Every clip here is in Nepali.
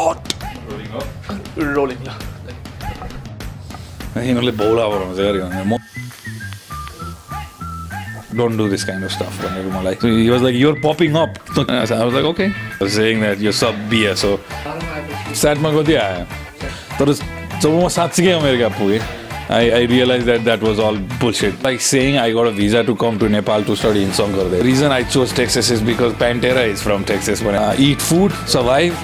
hot. Rolling ल यिनीहरूले बौला बनाउँछ अरे भनेर म don't do this kind of stuff भनेको मलाई he was like you're popping up I was like okay saying that यो सब बिए सो स्याटमा कति आयो तर जब म साँच्चीकै अमेरिका पुगेँ I, I realized that that was all bullshit. Like saying I got a visa to come to Nepal to study in Songkar. The reason I chose Texas is because Pantera is from Texas. When I eat food, survive.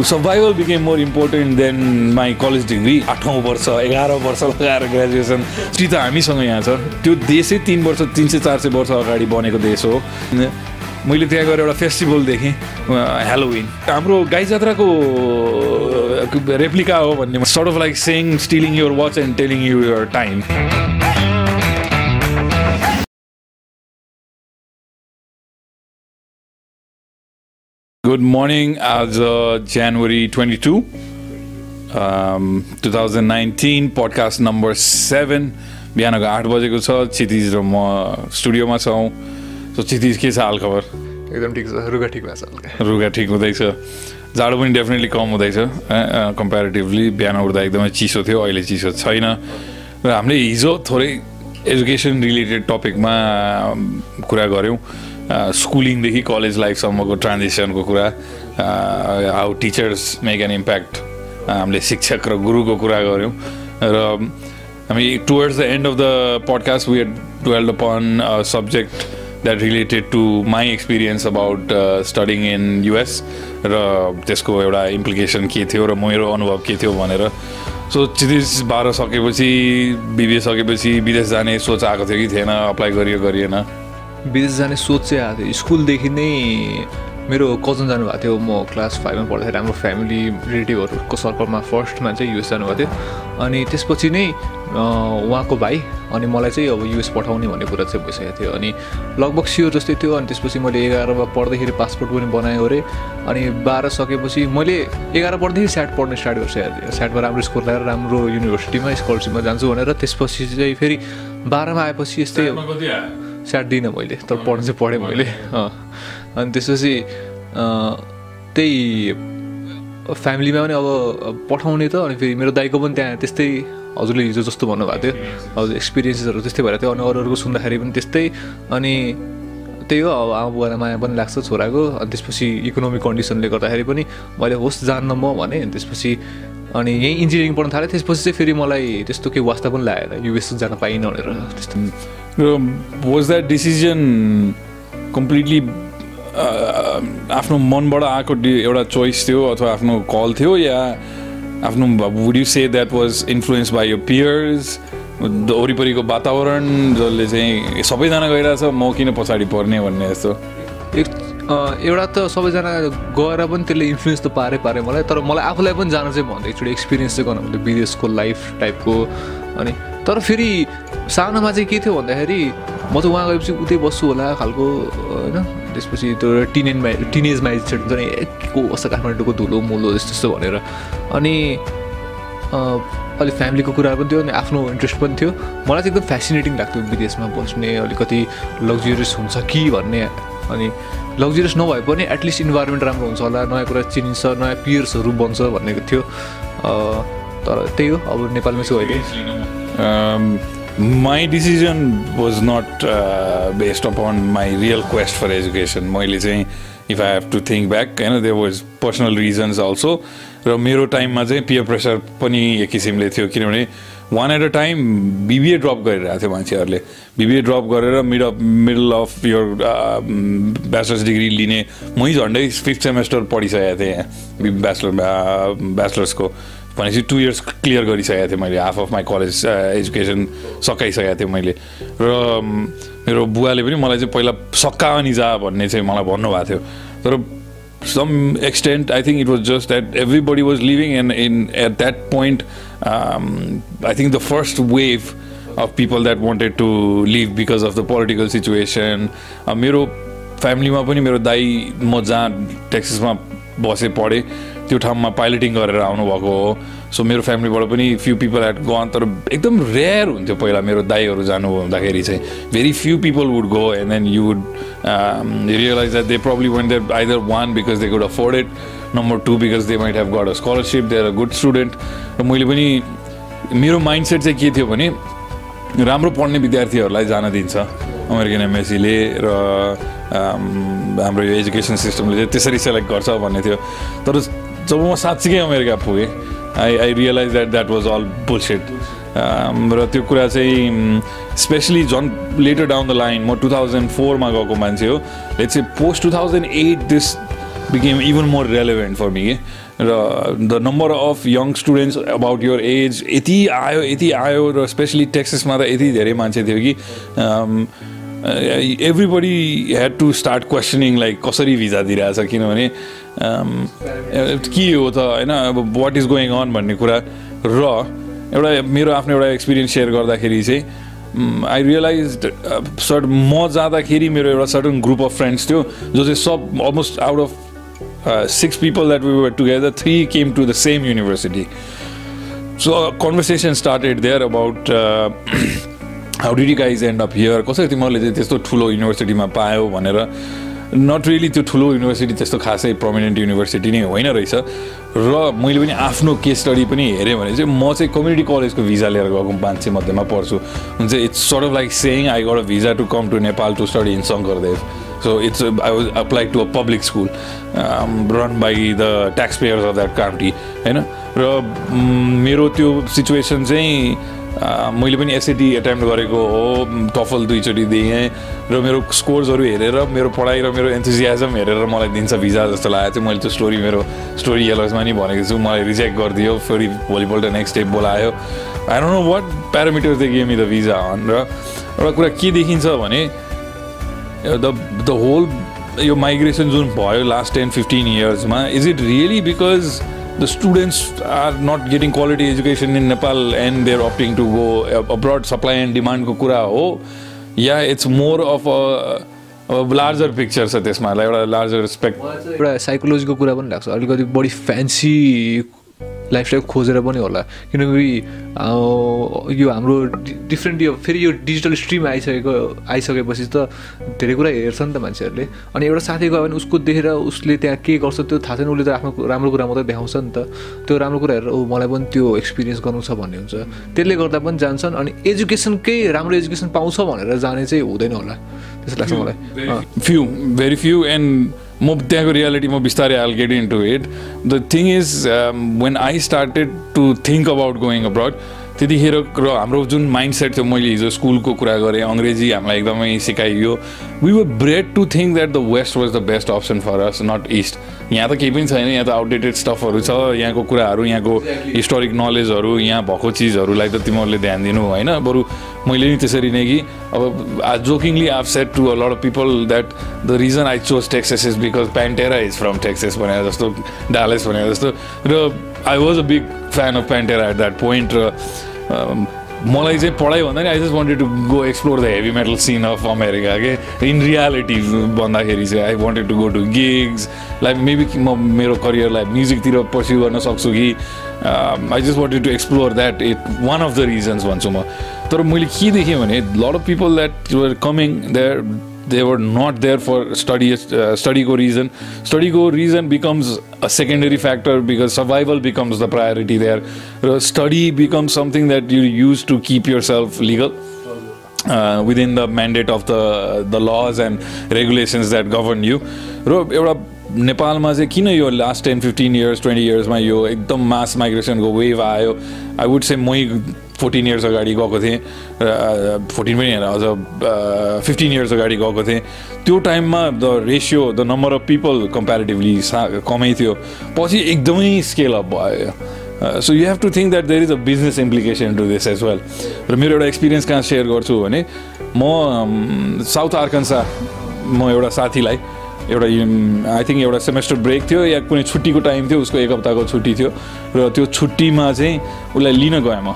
Survival became more important than my college degree. आठौँ वर्ष एघार वर्ष लगाएर ग्रेजुएसन ती त हामीसँग यहाँ छ। त्यो देशै तिन वर्ष तिन सय चार सय वर्ष अगाडि बनेको देश हो। मैले त्यहाँ गएर एउटा फेस्टिभल देखेँ हेलोविन हाम्रो गाई जात्राको रेप्लिका हो भन्ने sort of like saying stealing your watch and telling you time good morning आज January twenty two two thousand nineteen podcast number seven बिहानको आठ बजेको छ क्षितिज र म स्टुडियोमा छौँ सो क्षितिज के छ हालखबर एकदम ठिक छ रुगा ठिक भएको छ रुगा ठिक हुँदैछ। जाडो पनि डेफिनेटली कम हुँदैछ कम्पेरिटिभली बिहान उठ्दा एकदमै चिसो थियो अहिले चिसो छैन। र हामीले हिजो थोरै एजुकेसन रिलेटेड टपिकमा कुरा गऱ्यौँ। स्कुलिङदेखि कलेज लाइफसम्मको ट्रान्जेसनको कुरा how teachers make an impact हामीले शिक्षक र गुरुको कुरा गऱ्यौँ। र हामी towards the end of the podcast we dwelled upon subject that related to my experience about studying in US र त्यसको एउटा इम्प्लिकेसन के थियो र मेरो अनुभव के थियो भनेर। सो चिज बाह्र सकेपछि बिबिए सकेपछि विदेश जाने सोच आएको थियो कि थिएन अप्लाई गरियो गरिएन। विदेश जाने सोच चाहिँ आएको थियो स्कुलदेखि नै मेरो कजन जानुभएको थियो म क्लास फाइभमा पढ्दाखेरि हाम्रो फ्यामिली रिलेटिभहरूको सर्कलमा फर्स्टमा चाहिँ युएस जानुभएको थियो अनि त्यसपछि नै उहाँको भाइ अनि मलाई चाहिँ अब युएस पठाउने भन्ने कुरा चाहिँ भइसकेको थियो। अनि लगभग स्योर जस्तै थियो। अनि त्यसपछि मैले एघारमा पढ्दाखेरि पासपोर्ट पनि बनायो अरे। अनि बाह्र सकेपछि मैले एघार पढ्दाखेरि स्याट पढ्ने स्टार्ट गरिसकेको थिएँ। स्याटमा राम्रो स्कोर लगाएर राम्रो युनिभर्सिटीमा स्कलरसिपमा जान्छु भनेर त्यसपछि चाहिँ फेरि बाह्रमा आएपछि यस्तै स्याट दिइनँ मैले तर पढ्नु चाहिँ पढेँ मैले। अनि त्यसपछि त्यही फ्यामिलीमा पनि अब पठाउने त अनि फेरि मेरो दाइको पनि त्यहाँ त्यस्तै हजुरले हिजो जस्तो भन्नुभएको थियो। हजुर एक्सपिरियन्सेसहरू त्यस्तै भएर थियो। अनि अरू अरूको सुन्दाखेरि पनि त्यस्तै। अनि त्यही हो अब आमा बुवालाई माया पनि लाग्छ छोराको। अनि त्यसपछि इकोनोमिक कन्डिसनले गर्दाखेरि पनि मैले होस् जान्न म भने अनि त्यसपछि अनि यहीँ इन्जिनियरिङ पढ्नु थालेँ। त्यसपछि चाहिँ फेरि मलाई त्यस्तो केही वास्ता पनि लागेन। युएस जान पाइनँ भनेर त्यस्तो। वाज द्याट डिसिजन कम्प्लिटली आफ्नो मनबाट आएको एउटा चोइस थियो अथवा आफ्नो कल थियो या आफ्नो would you say that was influence by यो पियर्स वरिपरिको वातावरण जसले चाहिँ सबैजना गइरहेछ म किन पछाडि पर्ने भन्ने जस्तो एउटा त सबैजना गएर पनि त्यसले इन्फ्लुएन्स त पारे पारे मलाई तर मलाई आफूलाई पनि जान चाहिँ भन्दै एकचोटि एक्सपिरियन्स चाहिँ गर्नु विदेशको लाइफ टाइपको अनि तर फेरि सानोमा चाहिँ के थियो भन्दाखेरि म त उहाँ गएपछि उतै बस्छु होला खालको होइन? त्यसपछि त्यो टिनेजमा टिनेजमा एजिटेड हुन्छ नि को कस्तो काठमाडौँको धुलो मुलो यस्तो यस्तो भनेर। अनि अलिक फ्यामिलीको कुरा पनि थियो अनि आफ्नो इन्ट्रेस्ट पनि थियो। मलाई चाहिँ एकदम फेसिनेटिङ लाग्थ्यो विदेशमा बस्ने अलिकति लग्जरियस हुन्छ कि भन्ने। अनि लग्जरियस नभए पनि एटलिस्ट इन्भाइरोमेन्ट राम्रो हुन्छ होला नयाँ कुरा चिनिन्छ नयाँ पियर्सहरू बन्छ भन्ने थियो। तर त्यही हो अब नेपालमा चाहिँ अहिले। My decision was not uh, based upon my real quest for education. मैले चाहिँ if I have to think back होइन there was personal reasons also र मेरो टाइममा चाहिँ पियर प्रेसर पनि एक किसिमले थियो किनभने one at a time BBA drop गरिरहेको थियो मान्छेहरूले। बिबिए ड्रप गरेर मिड अफ मिडल अफ यो ब्याचलर्स डिग्री लिने मै झन्डै फिफ्थ सेमेस्टर पढिसकेको थिएँ ब्याचलर ब्याचलर्सको भनेपछि टु इयर्स क्लियर गरिसकेको थिएँ मैले half of my college education सकाइसकेको थिएँ मैले। र मेरो बुवाले पनि मलाई चाहिँ पहिला सक्का अनि जा भन्ने चाहिँ मलाई भन्नुभएको थियो। तर some extent I think it was just that everybody was leaving and in at that point I think the first wave of people that wanted to leave because of the political situation मेरो फ्यामिलीमा पनि मेरो दाई म जहाँ टेक्सिसमा बसेँ पढेँ त्यो ठाउँमा पाइलटिङ गरेर आउनुभएको हो। सो मेरो फ्यामिलीबाट पनि फ्यु पिपल एट गन तर एकदम रेयर हुन्थ्यो पहिला मेरो दाईहरू जानु हुँदाखेरि चाहिँ। Very few people would go and then you would realise that they probably went there either one because they could afford it number two because they might have got a scholarship they are a good student र मैले पनि मेरो माइन्डसेट चाहिँ के थियो भने राम्रो पढ्ने विद्यार्थीहरूलाई जान दिन्छ अमेरिकन एमएससीले र हाम्रो यो एजुकेसन सिस्टमले चाहिँ त्यसरी सेलेक्ट गर्छ भन्ने थियो। तर जब म साँच्चीकै अमेरिका पुगेँ I I realise that that was all bullshit र त्यो कुरा चाहिँ स्पेसली झन् लेटर डाउन द लाइन म टु थाउजन्ड फोरमा गएको मान्छे हो लेट्स चाहिँ post two thousand eight this became even more relevant for me र the number of young students about your age यति आयो यति आयो र स्पेसली टेक्सिसमा त यति धेरै मान्छे थियो कि everybody had to start questioning like कसरी भिजा दिइरहेछ किनभने के हो त होइन अब वाट इज गोइङ अन भन्ने कुरा र एउटा मेरो आफ्नो एउटा एक्सपिरियन्स सेयर गर्दाखेरि चाहिँ आई रियलाइज सर्ट म जाँदाखेरि मेरो एउटा सर्टन ग्रुप अफ फ्रेन्ड्स थियो जो चाहिँ सब almost out of six people that we were together three came to the same university so conversation started there about how did guys end up here कसरी तिमीहरूले चाहिँ त्यस्तो ठुलो युनिभर्सिटीमा पायो भनेर? नट रियली त्यो ठुलो युनिभर्सिटी त्यस्तो खासै प्रमिनेन्ट युनिभर्सिटी नै होइन रहेछ। र मैले पनि आफ्नो केस स्टडी पनि हेरेँ भने चाहिँ म चाहिँ कम्युनिटी कलेजको भिजा लिएर गएको मान्छे मध्येमा पढ्छु हुन्छ it's sort of like saying I got a visa to come to Nepal to study in Shankardev so it's I was apply to a public school run by the tax payers of that county होइन? र मेरो त्यो सिचुएसन चाहिँ मैले पनि एसएटी एटेम्प गरेको हो टफल दुईचोटि दिएँ र मेरो स्कोर्सहरू हेरेर मेरो पढाइ र मेरो एन्थुजियाजम हेरेर मलाई दिन्छ भिजा जस्तो लागेको थियो। मैले त्यो स्टोरी मेरो स्टोरी एलर्समा नि भनेको छु मलाई रिजेक्ट गरिदियो फेरि भोलिपल्ट नेक्स्ट डे बोलायो। I don't know what parameters they gave the visa on र एउटा कुरा के देखिन्छ भने द द होल यो माइग्रेसन जुन भयो last ten fifteen इयर्समा is it really because the students are not getting quality education in Nepal and they're opting to go abroad supply and demand ko kura ho yeah it's more of a larger picture छ त्यसमा एउटा लार्जर स्पेक्ट एउटा साइकोलोजीको कुरा पनि लाग्छ अलिकति बढी फ्यान्सी लाइफस्टाइल खोजेर पनि होला। किनकि यो हाम्रो डिफ्रेन्ट यो फेरि यो डिजिटल स्ट्रिम आइसकेको आइसकेपछि त धेरै कुरा हेर्छ नि त मान्छेहरूले। अनि एउटा साथी गयो भने उसको देखेर उसले त्यहाँ के गर्छ त्यो थाहा छैन उसले त आफ्नो राम्रो कुरा मात्रै देखाउँछ नि त। त्यो राम्रो कुरा हेरेर ऊ मलाई पनि त्यो एक्सपिरियन्स गर्नु छ भन्ने हुन्छ। त्यसले गर्दा पनि जान्छन् अनि एजुकेसनकै राम्रो एजुकेसन पाउँछ भनेर जाने चाहिँ हुँदैन होला। त्यस्तो लाग्छ मलाई। फ्यु भेरी फ्यु एन्ड म त्यहाँको रियालिटी म बिस्तारै all get into it the thing is when I started to think about going abroad त्यतिखेर र हाम्रो जुन माइन्ड सेट थियो मैले हिजो स्कुलको कुरा गरेँ अङ्ग्रेजी हामीलाई एकदमै सिकाइयो। We were bred to think that the west was the best option for us not east यहाँ त केही पनि छैन यहाँ त आउटडेटेड स्टफहरू छ यहाँको कुराहरू यहाँको हिस्टोरिक नलेजहरू यहाँ भएको चिजहरूलाई त तिमीहरूले ध्यान दिनु होइन। बरु मैले नि त्यसरी नै कि अब jokingly I've said to a lot of people that the reason I chose Texas is because Pantera is from Texas भनेर जस्तो डालेस भनेर जस्तो। र I was a big fan of Pantera at that point र मलाई चाहिँ पढाइ भन्दा नि I just wanted to go explore the heavy metal scene of America के इन रियालिटी भन्दाखेरि चाहिँ I wanted to go to gigs like maybe म मेरो करियरलाई म्युजिकतिर पर्स्यु गर्न सक्छु कि I just wanted to explore that it one of the reasons भन्छु म। तर मैले के देखेँ भने lot of people that you're coming there they were not there for study uh, study go reason study go reason becomes a secondary factor because survival becomes the priority there uh, study becomes something that you use to keep yourself legal uh, within the mandate of the the laws and regulations that govern you र एउटा नेपालमा चाहिँ किन यो last ten fifteen years twenty इयर्समा यो एकदम मास माइग्रेसनको वेभ आयो आई वुड से मै फोर्टिन इयर्स अगाडि गएको थिएँ फोर्टिन पनि होइन अझ फिफ्टिन इयर्स अगाडि गएको थिएँ। त्यो टाइममा the ratio the number of people comparatively सा कमै थियो। पछि एकदमै स्केल अप भयो। So you have to think that there is a business implication to this as well र मेरो एउटा एक्सपिरियन्स कहाँ सेयर गर्छु भने म साउथ आर्कन्सा म एउटा साथीलाई एउटा आई थिङ्क एउटा सेमेस्टर ब्रेक थियो या कुनै छुट्टीको टाइम थियो उसको एक हप्ताको छुट्टी थियो। र त्यो छुट्टीमा चाहिँ उसलाई लिन गएँ म।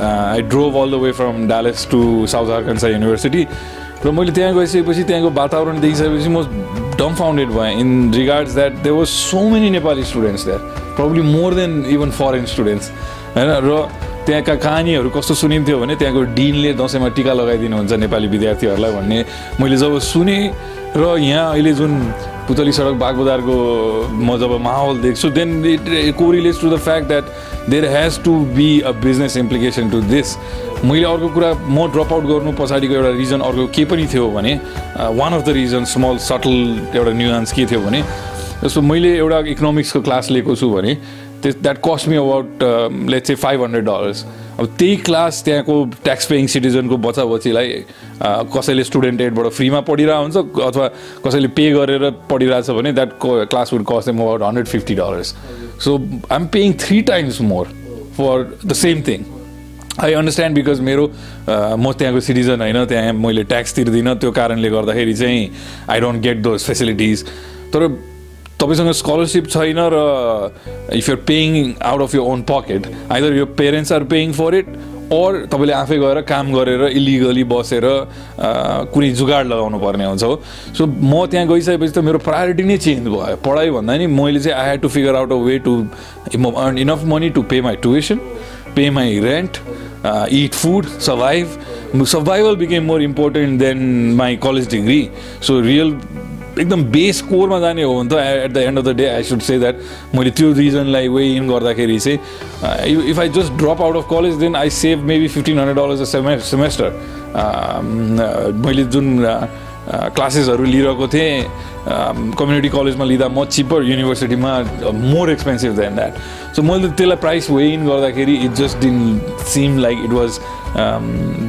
I drove all the way from Dallas to South Arkansas university र मैले त्यहाँ गइसकेपछि त्यहाँको वातावरण देखिसकेपछि म डम फाउन्डेड भएँ in regards that they was so many Nepali students that probably more than even foreign students होइन? र त्यहाँका कहानीहरू कस्तो सुनिन्थ्यो भने त्यहाँको डिनले दसैँमा टिका लगाइदिनुहुन्छ नेपाली विद्यार्थीहरूलाई भन्ने मैले जब सुनेँ र यहाँ अहिले जुन पुतली सडक बागबजारको म जब माहौल देख्छु then it correlates to the fact that there has to be a business implication to this मैले अर्को कुरा म ड्रप आउट गर्नु पछाडिको एउटा रिजन अर्को के पनि थियो भने one of the reason small subtle एउटा न्युआन्स के थियो भने जस्तो मैले एउटा इकोनोमिक्सको क्लास लिएको छु भने that cost me about let's चाहिँ फाइभ हन्ड्रेड डलर्स अब त्यही क्लास त्यहाँको ट्याक्स पेइङ सिटिजनको बच्चा बच्चीलाई कसैले स्टुडेन्ट एडबाट फ्रीमा पढिरहेको हुन्छ अथवा कसैले पे गरेर पढिरहेछ भने that class would cost em about hundred fifty dollars so I am paying three times more for the same thing I understand because मेरो म त्यहाँको सिटिजन होइन त्यहाँ मैले ट्याक्स तिर्दिनँ त्यो कारणले गर्दाखेरि चाहिँ I don't get those facilities तर तपाईँसँग स्कलरसिप छैन र if you're paying out of your own pocket either your parents are paying for it or तपाईँले आफै गएर काम गरेर इलिगली बसेर कुनै जुगाड लगाउनु पर्ने हुन्छ हो। सो म त्यहाँ गइसकेपछि त मेरो प्रायोरिटी नै चेन्ज भयो। पढाइ भन्दा नि मैले चाहिँ I had to figure out a way to earn enough money to pay my tuition pay my rent eat food survive survival became more important than my college degree so real एकदम बेस कोरमा जाने हो भने त at the end of the day I should say that मैले त्यो रिजनलाई वे इन गर्दाखेरि चाहिँ if I just drop out of college then I save maybe fifteen hundred dollars a सेमे semester मैले जुन क्लासेसहरू लिइरहेको थिएँ। कम्युनिटी कलेजमा लिँदा म चिपर युनिभर्सिटीमा more expensive than that so मैले त्यसलाई प्राइस वे इन गर्दाखेरि it just didn't seem like it was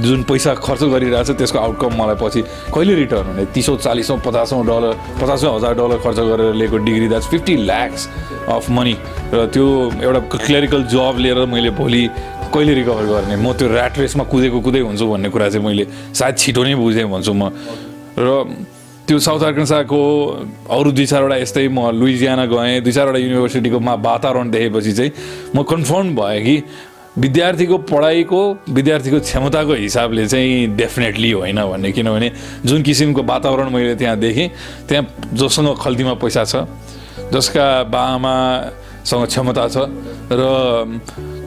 जुन पैसा खर्च गरिरहेको छ त्यसको आउटकम मलाई पछि कहिले रिटर्न हुने? तिसौँ चालिसौँ पचासौँ डलर पचासौँ हजार डलर खर्च गरेर लिएको degree that's fifty lakhs of money र त्यो एउटा क्लेरिकल जब लिएर मैले भोलि कहिले रिकभर गर्ने? म त्यो ऱ्याट रेसमा कुदेको कुदै हुन्छु भन्ने कुरा चाहिँ मैले सायद छिटो नै बुझेँ भन्छु म। र त्यो साउथ आर्कन्साको अरू दुई चारवटा यस्तै म लुइजियाना गएँ दुई चारवटा युनिभर्सिटीको मा वातावरण देखेपछि चाहिँ म कन्फर्म भएँ कि विद्यार्थीको पढाइको विद्यार्थीको क्षमताको हिसाबले चाहिँ डेफिनेटली होइन भन्ने। किनभने जुन किसिमको वातावरण मैले त्यहाँ देखेँ त्यहाँ जोसँग खल्तीमा पैसा छ जसका बाआमासँग क्षमता छ र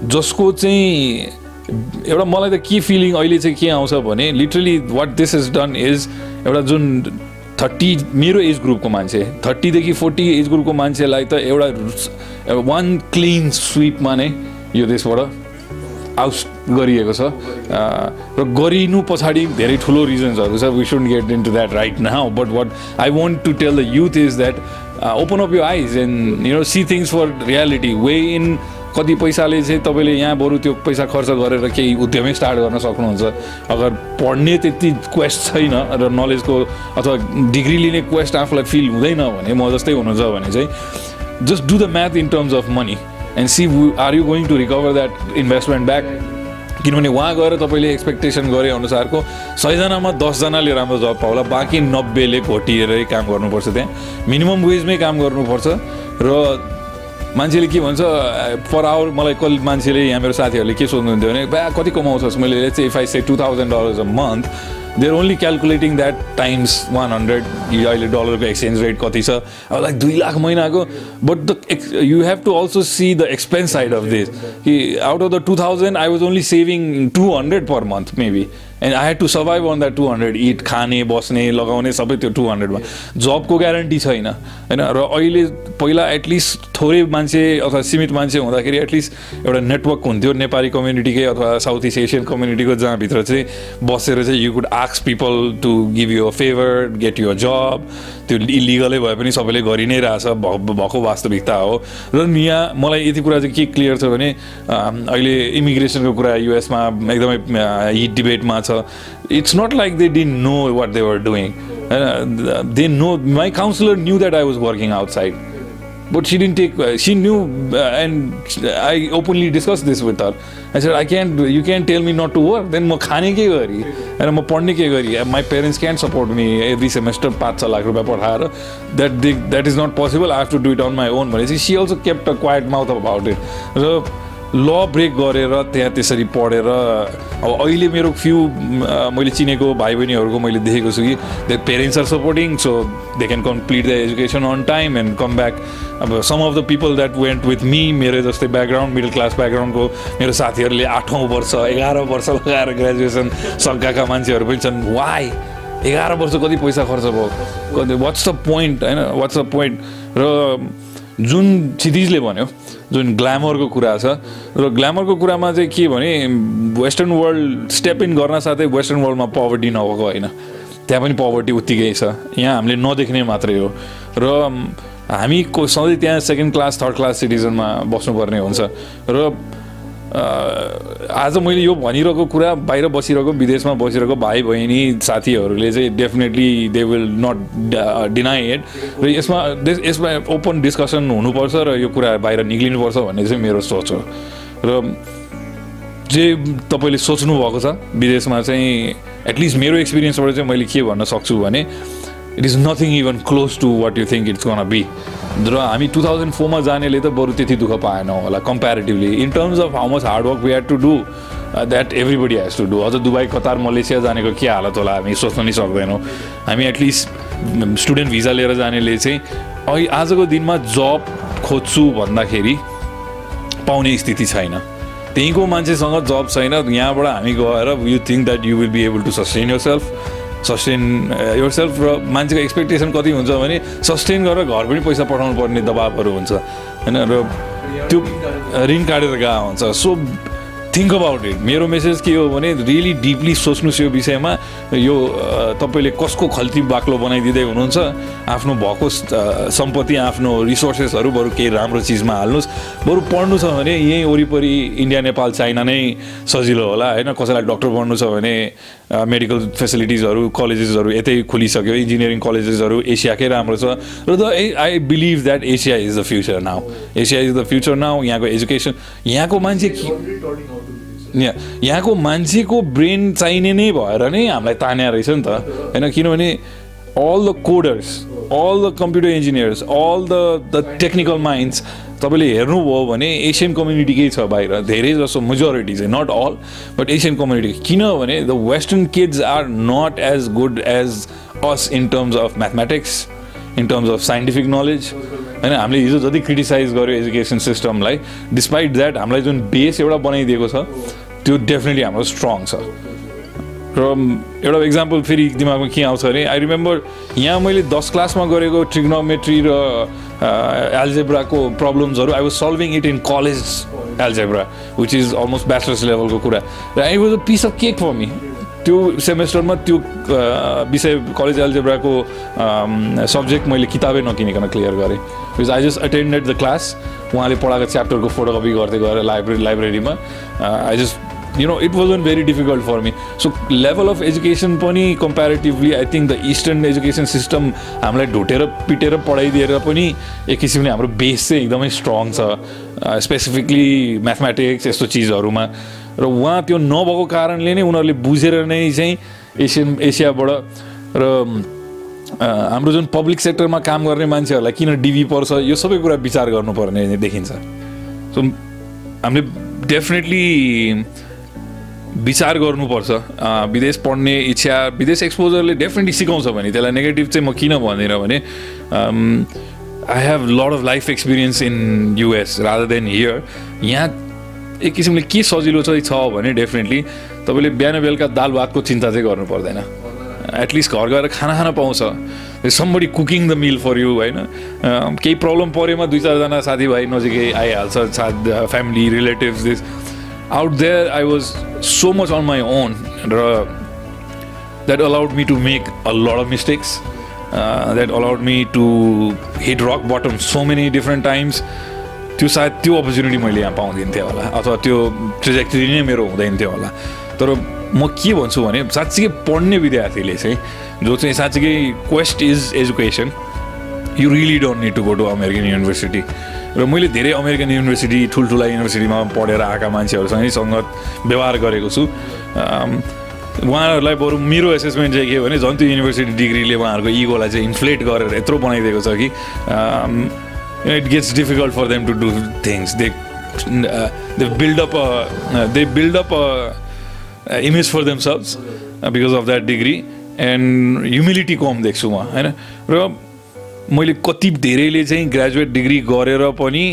जसको चाहिँ एउटा मलाई त के फिलिङ अहिले चाहिँ के आउँछ भने literally what this is done is एउटा जुन थर्टी मेरो एज ग्रुपको मान्छे थर्टीदेखि फोर्टी एज ग्रुपको मान्छेलाई त एउटा वान क्लिन स्विपमा नै यो देशबाट आउट गरिएको छ। र गरिनु पछाडि धेरै ठुलो रिजन्सहरू छ। We should get into that right now but what I want to tell the youth is that open up you eyes and you know see things for reality weigh in कति पैसाले चाहिँ तपाईँले यहाँ बरु त्यो पैसा खर्च गरेर केही उद्यमै स्टार्ट गर्न सक्नुहुन्छ? अगर पढ्ने त्यति क्वेस्ट छैन र नलेजको अथवा डिग्री लिने क्वेस्ट आफूलाई फिल हुँदैन भने म जस्तै हुनुहुन्छ भने चाहिँ just do the math in terms of money and see are you going to recover that investment back किनभने उहाँ गएर तपाईँले एक्सपेक्टेसन गरे अनुसारको सयजनामा दसजनाले राम्रो जब पाउला बाँकी नब्बेले घोटिएरै काम गर्नुपर्छ त्यहाँ। मिनिमम वेजमै काम गर्नुपर्छ र मान्छेले के भन्छ पर आवर मलाई कहिले मान्छेले यहाँ मेरो साथीहरूले के सोध्नुहुन्थ्यो भने बा कति कमाउँछस्? मैले चाहिँ if I say two thousand dollars a month they're only calculating that times one hundred अहिले डलरको एक्सचेन्ज रेट कति छ? अब लाइक दुई लाख महिनाको but the ex you have to also see the expense side of this कि out of the two thousand I was only saving two hundred per month maybe and I had to survive on that two hundred it खाने बस्ने लगाउने सबै त्यो टु हन्ड्रेडमा जबको ग्यारेन्टी छैन। होइन र अहिले पहिला एटलिस्ट थोरै मान्छे अथवा सीमित मान्छे हुँदाखेरि एटलिस्ट एउटा नेटवर्क हुन्थ्यो नेपाली कम्युनिटीकै अथवा साउथ इस्ट एसियन कम्युनिटीको जहाँभित्र चाहिँ बसेर चाहिँ you could आक्स people to give you favour get you a job त्यो इलिगलै भए पनि सबैले गरि नै रहेछ भएको वास्तविकता हो। र यहाँ मलाई यति कुरा चाहिँ के क्लियर छ भने अहिले इमिग्रेसनको कुरा युएसमा एकदमै हिट डिबेटमा So, It's not like they didn't know what they were doing. Uh, they know, my counselor knew that I was working outside. But she didn't take, uh, she knew uh, and I openly discussed this with her. I said, I can't, you can't tell me not to work. Then I'm khane ke gari. And I'm padhne ke gari. My parents can't support me every semester 5 lakh rupiah padhara. That, they, that is not possible. I have to do it on my own. But She also kept a quiet mouth about it. So, law break गरेर त्यहाँ त्यसरी पढेर अब अहिले मेरो फ्यु मैले चिनेको भाइ बहिनीहरूको मैले देखेको छु कि the parents are supporting so they can complete the education on time and come back अब some of the people that went with me मेरो जस्तै ब्याकग्राउन्ड मिडल क्लास ब्याकग्राउन्डको मेरो साथीहरूले आठौँ वर्ष एघार वर्ष लगाएर ग्रेजुएसन सकाएका मान्छेहरू पनि छन्। वाइ एघार वर्ष कति पैसा खर्च भयो? कति वाट्स द पोइन्ट होइन वाट्स द पोइन्ट र जुन क्षितिजले भन्यो जुन ग्ल्यामरको कुरा छ र ग्ल्यामरको कुरामा चाहिँ के भने वेस्टर्न वर्ल्ड स्टेप इन गर्न साथै वेस्टर्न वर्ल्डमा पभर्टी नभएको होइन। त्यहाँ पनि पभर्टी उत्तिकै छ। यहाँ हामीले नदेख्ने मात्रै हो। र हामी को सधैँ त्यहाँ सेकेन्ड क्लास थर्ड क्लास सिटिजनमा बस्नुपर्ने हुन्छ। र आज मैले यो भनिरहेको कुरा बाहिर बसिरहेको विदेशमा बसिरहेको भाइ बहिनी साथीहरूले चाहिँ definitely they will not deny it र यसमा यसमा ओपन डिस्कसन हुनुपर्छ र यो कुरा बाहिर निक्लिनुपर्छ भन्ने चाहिँ मेरो सोच हो। र जे तपाईँले सोच्नु भएको छ विदेशमा चाहिँ एटलिस्ट मेरो एक्सपिरियन्सबाट चाहिँ मैले के भन्न सक्छु भने it is nothing even close to what you think it's gonna be र हामी टु थाउजन्ड फोरमा जानेले त बरु त्यति दुःख पाएनौँ होला comparatively in terms of how much hard work we had to do that everybody has to do अझ दुबई कतार मलेसिया जानेको के हालत होला हामी सोच्न नि सक्दैनौँ हामी एटलिस्ट स्टुडेन्ट भिजा लिएर जानेले चाहिँ अहिले आजको दिनमा जब खोज्छु भन्दाखेरि पाउने स्थिति छैन त्यहीँको मान्छेसँग जब छैन यहाँबाट हामी गएर you think that you will be able to sustain yourself sustain yourself र मान्छेको एक्सपेक्टेसन कति हुन्छ भने सस्टेन गरेर घर पनि पैसा पठाउनु पर्ने दबाबहरू हुन्छ। होइन? र त्यो ऋण काटेर गएको हुन्छ। सो थिङ्क अबाउट इट मेरो मेसेज के हो भने रियली डिपली सोच्नुहोस् यो विषयमा। यो तपाईँले कसको खल्ती बाक्लो बनाइदिँदै हुनुहुन्छ? आफ्नो भएको सम्पत्ति आफ्नो रिसोर्सेसहरू बरु केही राम्रो चिजमा हाल्नुहोस्। बरु पढ्नु छ भने यहीँ वरिपरि इन्डिया नेपाल चाइना नै सजिलो होला होइन? कसैलाई डक्टर पढ्नु छ भने मेडिकल फेसिलिटिजहरू कलेजेसहरू यतै खुलिसक्यो इन्जिनियरिङ कलेजेसहरू एसियाकै राम्रो छ। र the I believe that Asia is the future now Asia is the future now यहाँको एजुकेसन यहाँको मान्छे यहाँको मान्छेको ब्रेन चाहिने नै भएर नै हामीलाई तान्या रहेछ नि त। होइन किनभने all the coders all the computer engineers all the the technical minds तपाईँले हेर्नुभयो भने एसियन कम्युनिटीकै छ बाहिर। धेरै जसो मेजोरिटी चाहिँ not all but Asian community किनभने the western kids are not as good as us in terms of mathematics in terms of scientific knowledge होइन हामीले हिजो जति क्रिटिसाइज गर्यो एजुकेसन सिस्टमलाई डिस्पाइट द्याट हामीलाई जुन बेस एउटा बनाइदिएको छ त्यो डेफिनेटली हाम्रो स्ट्रङ छ। र एउटा इक्जाम्पल फेरि दिमागमा के आउँछ अरे आई रिमेम्बर यहाँ मैले दस क्लासमा गरेको ट्रिग्नोमेट्री र एल्जेब्राको प्रब्लम्सहरू I was solving it in college algebra which is almost bachelor's लेभलको कुरा। र I was a piece of cake for me त्यो सेमेस्टरमा त्यो विषय कलेज एल्जेब्राको सब्जेक्ट मैले किताबै नकिनिकन क्लियर गरेँ। Because I just attended the class उहाँले पढाएको च्याप्टरको फोटोकपी गर्दै गएर लाइब्रेरी लाइब्रेरीमा I just you know it was un very difficult for me so level of education पनि comparatively I think the eastern education system हामीलाई ढुटेर पिटेर पढाइदिएर पनि एक किसिमले हाम्रो बेस चाहिँ एकदमै स्ट्रङ छ स्पेसिफिकली म्याथमेटिक्स यस्तो चिजहरूमा। र उहाँ त्यो नभएको कारणले नै उनीहरूले बुझेर नै चाहिँ एसियन एसियाबाट र हाम्रो जुन पब्लिक सेक्टरमा काम गर्ने मान्छेहरूलाई किन डिभी पर्छ यो सबै कुरा विचार गर्नुपर्ने देखिन्छ। सो हामीले डेफिनेटली विचार गर्नुपर्छ। विदेश पढ्ने इच्छा विदेश एक्सपोजरले डेफिनेटली सिकाउँछ भने त्यसलाई नेगेटिभ चाहिँ म किन भन्दिनँ भने I have lot of life experience in US rather than here यहाँ एक किसिमले के सजिलो चाहिँ छ भने डेफिनेटली तपाईँले बिहान बेलुका दाल भातको चिन्ता चाहिँ गर्नु पर्दैन। एटलिस्ट घर गएर खाना खान पाउँछ। Somebody cooking the meal for you होइन? केही प्रब्लम परेमा दुई चारजना साथीभाइ नजिकै आइहाल्छ साथ family relatives this out there I was so much on my own र that allowed me to make a lot of mistakes that allowed me to hit rock bottom so many different times त्यो सायद त्यो अपर्च्युनिटी मैले यहाँ पाउँदिनँ थिएँ होला अथवा त्यो ट्रेजेक्टरी नै मेरो हुँदैन थियो होला। तर म के भन्छु भने साँच्चीकै पढ्ने विद्यार्थीले चाहिँ जो चाहिँ साँच्चीकै quest is education you really don't need to go to American university र मैले धेरै अमेरिकन युनिभर्सिटी ठुल्ठुला युनिभर्सिटीमा पढेर आएका मान्छेहरूसँगै सङ्गत व्यवहार गरेको छु। उहाँहरूलाई बरु मेरो एसेसमेन्ट चाहिँ के भने झन् त्यो युनिभर्सिटी डिग्रीले उहाँहरूको इगोलाई चाहिँ इन्फ्लेट गरेर यत्रो बनाइदिएको छ कि you know, it gets difficult for them to do things. They uh, they build up a uh, they build up a, a image for themselves uh, because of that degree and humility कम देख्छु म होइन र मैले कति धेरैले चाहिँ ग्रेजुएट डिग्री गरेर पनि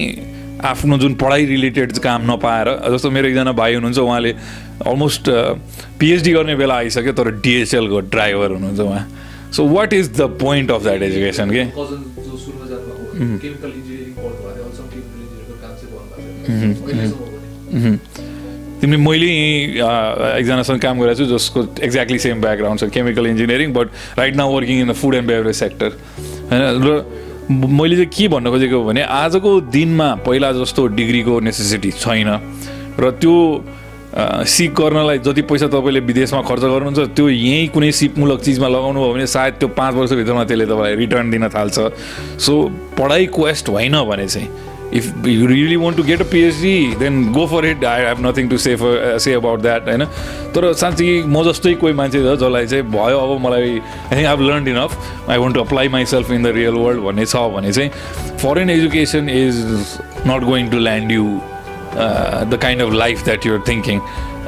आफ्नो जुन पढाइ रिलेटेड काम नपाएर जस्तो मेरो एकजना भाइ हुनुहुन्छ उहाँले अलमोस्ट पिएचडी गर्ने बेला आइसक्यो तर डिएसएलको ड्राइभर हुनुहुन्छ उहाँ। So what is the point of that education के तिमीले मैले एकजनासँग काम गरेको छु जसको एक्ज्याक्टली सेम ब्याकग्राउन्ड छ chemical engineering but right now working in the food and beverage sector होइन र मैले चाहिँ के भन्न खोजेको भने आजको दिनमा पहिला जस्तो डिग्रीको नेसेसिटी छैन र त्यो सिप गर्नलाई जति पैसा तपाईँले विदेशमा खर्च गर्नुहुन्छ त्यो यहीँ कुनै सिपमूलक चिजमा लगाउनु भयो भने सायद त्यो पाँच वर्षभित्रमा त्यसले तपाईँलाई रिटर्न दिन थाल्छ। सो पढाइ क्वेस्ट होइन भने चाहिँ if you really want to get a PhD then go for it I have nothing to say for say about that होइन? तर साँच्चै म जस्तै कोही मान्छे छ जसलाई चाहिँ भयो अब मलाई I think I learn enough I want to apply myself in the real world भन्ने छ भने चाहिँ foreign education is not going to land you the kind of life that you're thinking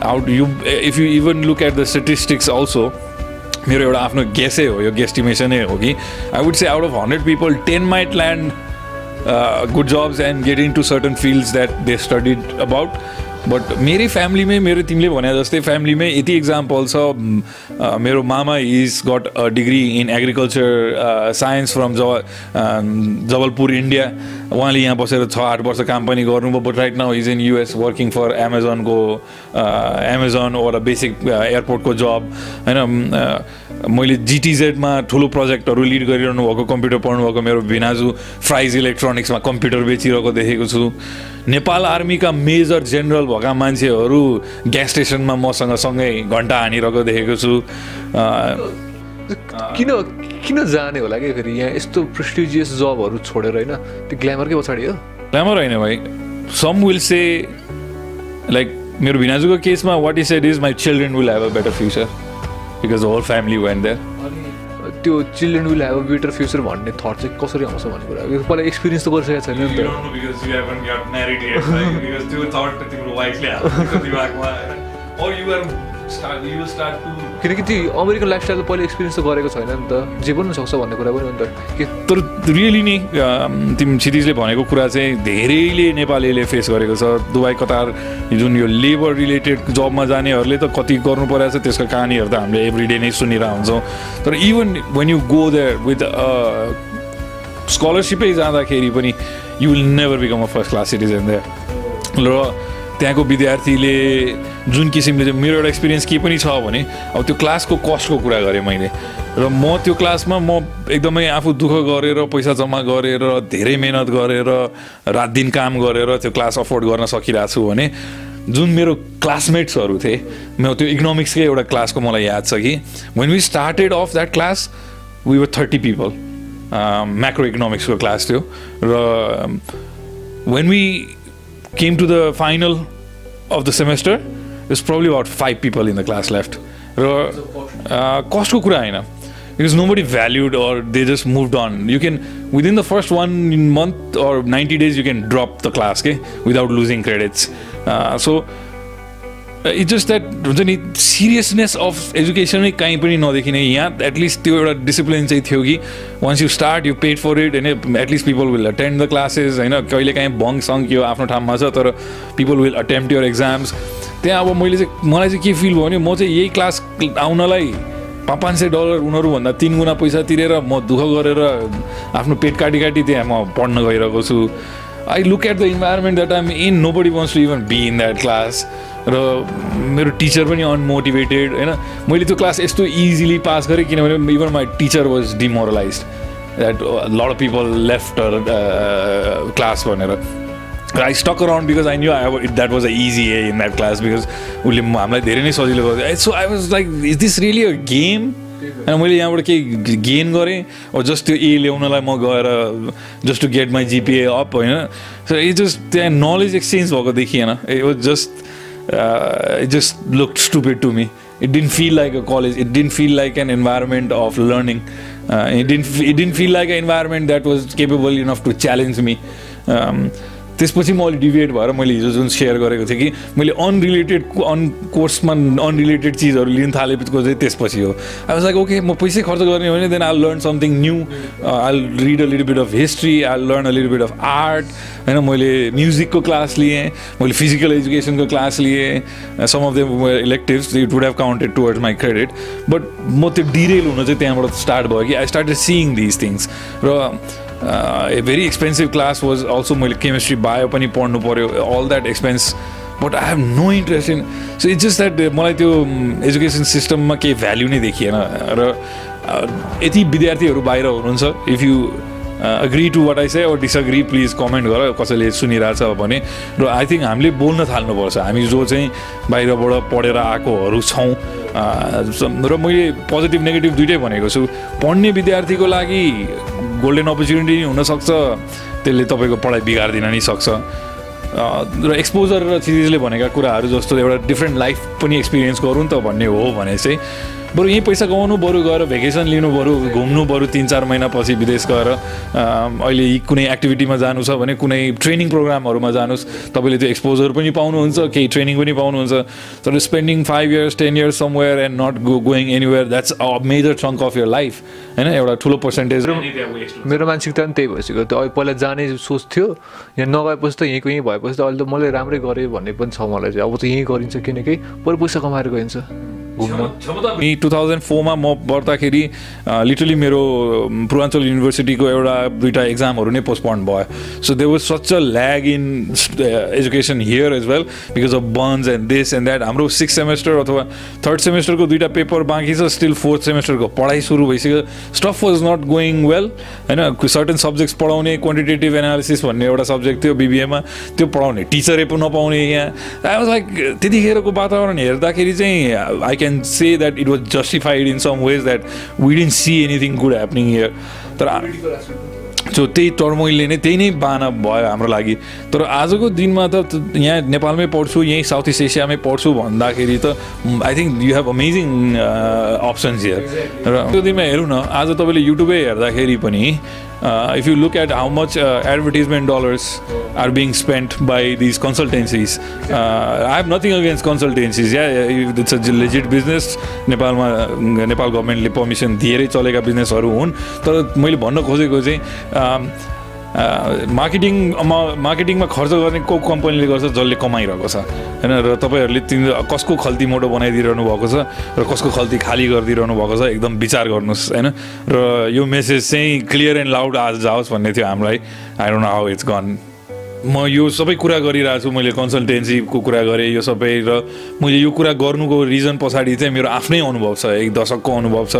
out you if you even look at the statistics also मेरो एउटा आफ्नो गेसै हो यो गेस्टिमेसनै हो कि I would say out of hundred people ten might land good jobs and get into certain fields that they studied about but मेरै फ्यामिलीमै मेरो तिमीले भने जस्तै फ्यामिलीमै यति इक्जाम्पल छ मेरो मामा is got a degree in agriculture science from job Jabalpur India उहाँले यहाँ बसेर छ आठ वर्ष काम पनि गर्नुभयो but right now is in US working for एमाजोनको एमाजोन ओर बेसिक एयरपोर्टको जब होइन मैले जिटिजेडमा ठुलो प्रोजेक्टहरू लिड गरिरहनु भएको कम्प्युटर पढ्नुभएको मेरो भिनाजु फ्राइज इलेक्ट्रोनिक्समा कम्प्युटर बेचिरहेको देखेको छु। नेपाल आर्मीका मेजर जेनरल भएका मान्छेहरू ग्यास स्टेसनमा मसँग सँगै घन्टा हानिरहेको देखेको छु। किन किन जाने होला कि फेरि यहाँ यस्तो प्रेस्टिजियस जबहरू छोडेर होइन? त्यो ग्ल्यामरकै पछाडि हो? ग्ल्यामर होइन भाइ। सम विल से लाइक मेरो भिनाजुको केसमा what is said is my children will have a better future because whole family went there त्यो children will have a better future भन्ने थट चाहिँ कसरी आउँछ भन्ने कुरा पहिला एक्सपिरियन्स त गरिसकेको छैन नि त। किनकि त्यो अमेरिकन लाइफस्टाइल पहिले एक्सपिरियन्स त गरेको छैन नि त। जे पनि सक्छ भन्ने कुरा पनि हो नि त। तर रियली नै तिमी क्षितिजले भनेको कुरा चाहिँ धेरैले नेपालीले फेस गरेको छ। दुबई कतार जुन यो लेबर रिलेटेड जबमा जानेहरूले त कति गर्नु परेको छ त्यसको कहानीहरू त हामीले एभ्री डे नै सुनिरहेको हुन्छौँ तर even when you go there with स्कलरसिपै जाँदाखेरि पनि you will never become a first class citizen there र त्यहाँको विद्यार्थीले जुन किसिमले चाहिँ मेरो एउटा एक्सपिरियन्स के पनि छ भने अब त्यो क्लासको कस्टको कुरा गरेँ मैले। र म त्यो क्लासमा म एकदमै आफू दुःख गरेर पैसा जम्मा गरेर धेरै मेहनत गरेर रात दिन काम गरेर त्यो क्लास अफोर्ड गर्न सकिरहेको छु भने जुन मेरो क्लासमेट्सहरू थिए म त्यो इकोनोमिक्सकै एउटा क्लासको मलाई याद छ कि when we started of that class we were thirty people macro इकोनोमिक्सको class थियो र when we came to the final of the semester, there's probably about five people in the class left. Cost ko kura haina. Because nobody valued or they just moved on. You can, within the first one month or 90 days, you can drop the class okay, without losing credits. Uh, so it's just that हुन्छ नि सिरियसनेस अफ एजुकेसनै कहीँ पनि नदेखिने यहाँ एटलिस्ट त्यो एउटा डिसिप्लिन चाहिँ थियो कि once you start you paid for it होइन at least people will attend the classes होइन कहिले काहीँ बङ सङ्क यो आफ्नो ठाउँमा छ तर people will attempt your exams त्यहाँ अब मैले चाहिँ मलाई चाहिँ के फिल भयो भने म चाहिँ यही क्लास आउनलाई पाँच सय डलर उनीहरूभन्दा तिन गुणा पैसा तिरेर म दुःख गरेर आफ्नो पेट काटी काटी त्यहाँ म पढ्न गइरहेको छु। I look at the environment that I'm in nobody wants to even be in that class र मेरो टिचर पनि अनमोटिभेटेड होइन? मैले त्यो क्लास यस्तो इजिली पास गरेँ किनभने even my teacher was demoralize that lot people left class भनेर। I stuck around because I knew I that was a easy A in that class because उसले हामीलाई धेरै नै सजिलो गर्यो so I was like is this really a game होइन मैले यहाँबाट केही गेन गरेँ जस्ट त्यो ए ल्याउनलाई म गएर just to get my GPA up होइन सो इट जस्ट त्यहाँ नलेज एक्सचेन्ज भएको देखिएन it was just uh, it just looked stupid to me. It didn't feel like a college. It didn't feel like an environment of learning. Uh, it didn't. It didn't feel like an environment that was capable enough to challenge me. Um, त्यसपछि म अलिक डिभिएट भएर मैले हिजो जुन सेयर गरेको थिएँ कि मैले अनरिलेटेड अन कोर्समा अनरिलेटेड चिजहरू लिन थालेको चाहिँ त्यसपछि हो। वाज लाइक ओके म पैसै खर्च गर्ने भने then I learn something new I read a little bit of history I learn a little bit of art होइन मैले म्युजिकको क्लास लिएँ मैले फिजिकल एजुकेसनको क्लास लिएँ some of the electives it would have counted towards my credit but म त्यो डिरेल हुन चाहिँ त्यहाँबाट स्टार्ट भयो कि I started seeing this things र a very expensive class was also मैले केमिस्ट्री बायो पनि पढ्नु पऱ्यो all that expense but I have no interest in so it's just that मलाई त्यो एजुकेसन सिस्टममा केही भ्याल्यु नै देखिएन। र यति विद्यार्थीहरू बाहिर हुनुहुन्छ। If you agree to what I say or disagree please comment गर कसैले सुनिरहेछ भने। र आई थिङ्क हामीले बोल्न थाल्नुपर्छ। हामी जो चाहिँ बाहिरबाट पढेर आएकोहरू छौँ र मैले पोजिटिभ नेगेटिभ दुइटै भनेको छु पढ्ने विद्यार्थीको लागि गोल्डन अपर्च्युनिटी हुनसक्छ त्यसले तपाईँको पढाइ बिगारिदिन नि सक्छ र एक्सपोजर र चिजले भनेका कुराहरू जस्तो एउटा डिफ्रेन्ट लाइफ पनि एक्सपिरियन्स गरौँ त भन्ने हो भने चाहिँ बरु यहीँ पैसा कमाउनु बरु गएर भेकेसन लिनु बरु घुम्नु बरु तिन चार महिनापछि विदेश गएर अहिले कुनै एक्टिभिटीमा जानु छ भने कुनै ट्रेनिङ प्रोग्रामहरूमा जानुहोस् तपाईँले त्यो एक्सपोजर पनि पाउनुहुन्छ केही ट्रेनिङ पनि पाउनुहुन्छ। तर spending five years ten years somewhere and not go going anywhere that's a major chunk of your life होइन? एउटा ठुलो पर्सेन्टेज मेरो मानसिकता पनि त्यही भइसक्यो। त्यो पहिला जाने सोच थियो यहाँ नगएपछि त यहीँको यहीँ भएपछि त अहिले त मैले राम्रै गरेँ भन्ने पनि छ मलाई चाहिँ। अब त यहीँ गरिन्छ किनकि बरु पैसा कमाएर गइन्छ। घुम्न। टु थाउजन्ड फोरमा म पढ्दाखेरि लिटरली मेरो पूर्वाञ्चल युनिभर्सिटीको एउटा दुइटा एक्जामहरू नै पोस्टपोन्ड भयो. So they was such a lag in education here as well because of bandhs and this and that हाम्रो सिक्स सेमेस्टर अथवा थर्ड सेमेस्टरको दुइटा पेपर बाँकी छ स्टिल फोर्थ सेमेस्टरको पढाइ सुरु भइसक्यो। Stuff was not going well होइन? सर्टन सब्जेक्ट्स पढाउने क्वान्टिटेटिभ एनालिसिस भन्ने एउटा सब्जेक्ट थियो बिबिएमा त्यो पढाउने टिचरै पो नपाउने यहाँ। आई वाज लाइक त्यतिखेरको वातावरण हेर्दाखेरि चाहिँ I can can say that it was justified in some ways that we didn't see anything good happening here. तर सो त्यही टर्मोइलले नै त्यही नै बाना भयो हाम्रो लागि तर आजको दिनमा त यहाँ नेपालमै पढ्छु यहीँ साउथ इस्ट एसियामै पढ्छु भन्दाखेरि त I think you have amazing options here र त्यो दिनमा हेरौँ न आज तपाईँले युट्युबै हेर्दाखेरि पनि Uh, if you look at how much uh, advertisement dollars are being spent by these consultancies, uh, I have nothing against consultancies. Yeah, it's a legit business. नेपालमा नेपाल गभर्मेन्टले पर्मिसन दिएरै चलेका बिजनेसहरू हुन् तर मैले भन्न खोजेको चाहिँ मार्केटिङमा मार्केटिङमा खर्च गर्ने को कम्पनीले गर्छ जसले कमाइरहेको छ। होइन र तपाईँहरूले तिन कसको खल्ती मोटो बनाइदिइरहनु भएको छ र कसको खल्ती खाली गरिदिइरहनु भएको छ एकदम विचार गर्नुहोस् होइन? र यो मेसेज चाहिँ क्लियर एन्ड लाउड आज जाओस् भन्ने थियो हामीलाई। I don't know how it's gonna म यो सबै कुरा गरिरहेको छु मैले कन्सल्टेन्सीको कुरा गरेँ यो सबै र मैले यो कुरा गर्नुको रिजन पछाडि चाहिँ मेरो आफ्नै अनुभव छ एक दशकको अनुभव छ।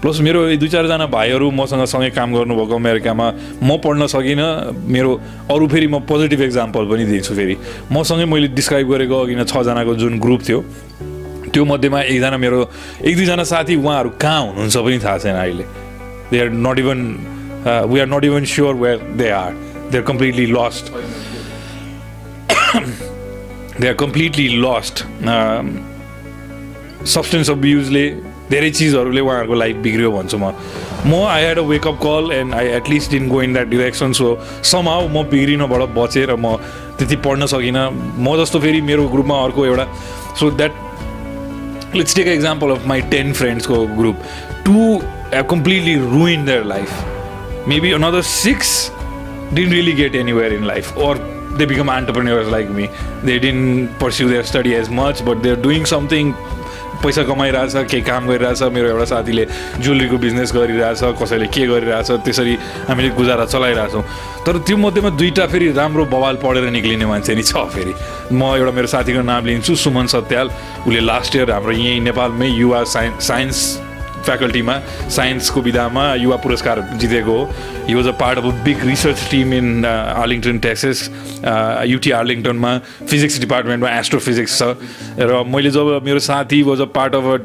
प्लस मेरो दुई चारजना भाइहरू मसँग सँगै काम गर्नुभएको अमेरिकामा म पढ्न सकिनँ मेरो अरू फेरि म पोजिटिभ इक्जाम्पल पनि दिन्छु फेरि। मसँगै मैले डिस्क्राइब गरेको अघि न छजनाको जुन ग्रुप थियो त्यो मध्येमा एकजना मेरो एक दुईजना साथी उहाँहरू कहाँ हुनुहुन्छ पनि थाहा छैन अहिले। They are not even we are not even sure where they are are completely lost they are completely lost substance अब्युजले धेरै चिजहरूले उहाँहरूको लाइफ बिग्रियो भन्छु म म I had a wake up call and I at least in go in that direction so somehow म बिग्रिनबाट बचेर म त्यति पढ्न सकिनँ म जस्तो फेरि मेरो ग्रुपमा अर्को एउटा so that let's take example of my ten फ्रेन्ड्सको group to completely ruin their life maybe another six didn't really get anywhere in life or they become entrepreneurs like me. They didn't pursue their study as much, but they're doing something. पैसा कमाइरहेछ केही काम गरिरहेछ मेरो एउटा साथीले ज्वेलरीको बिजनेस गरिरहेछ कसैले के गरिरहेछ त्यसरी हामीले गुजारा चलाइरहेछौँ। तर त्यो मध्येमा दुईवटा फेरि राम्रो बवाल पढेर निक्लिने मान्छे नि छ फेरि। म एउटा मेरो साथीको नाम लिन्छु सुमन सत्याल। उसले लास्ट इयर हाम्रो यहीँ नेपालमै युवा साइन्स साइन्स फ्याकल्टीमा साइन्सको विधामा युवा पुरस्कार जितेको हो he was a part of a big research team in Arlington Texas UT आर्लिङटनमा physics डिपार्टमेन्टमा एस्ट्रोफिजिक्स छ र मैले जब मेरो साथी was a part of a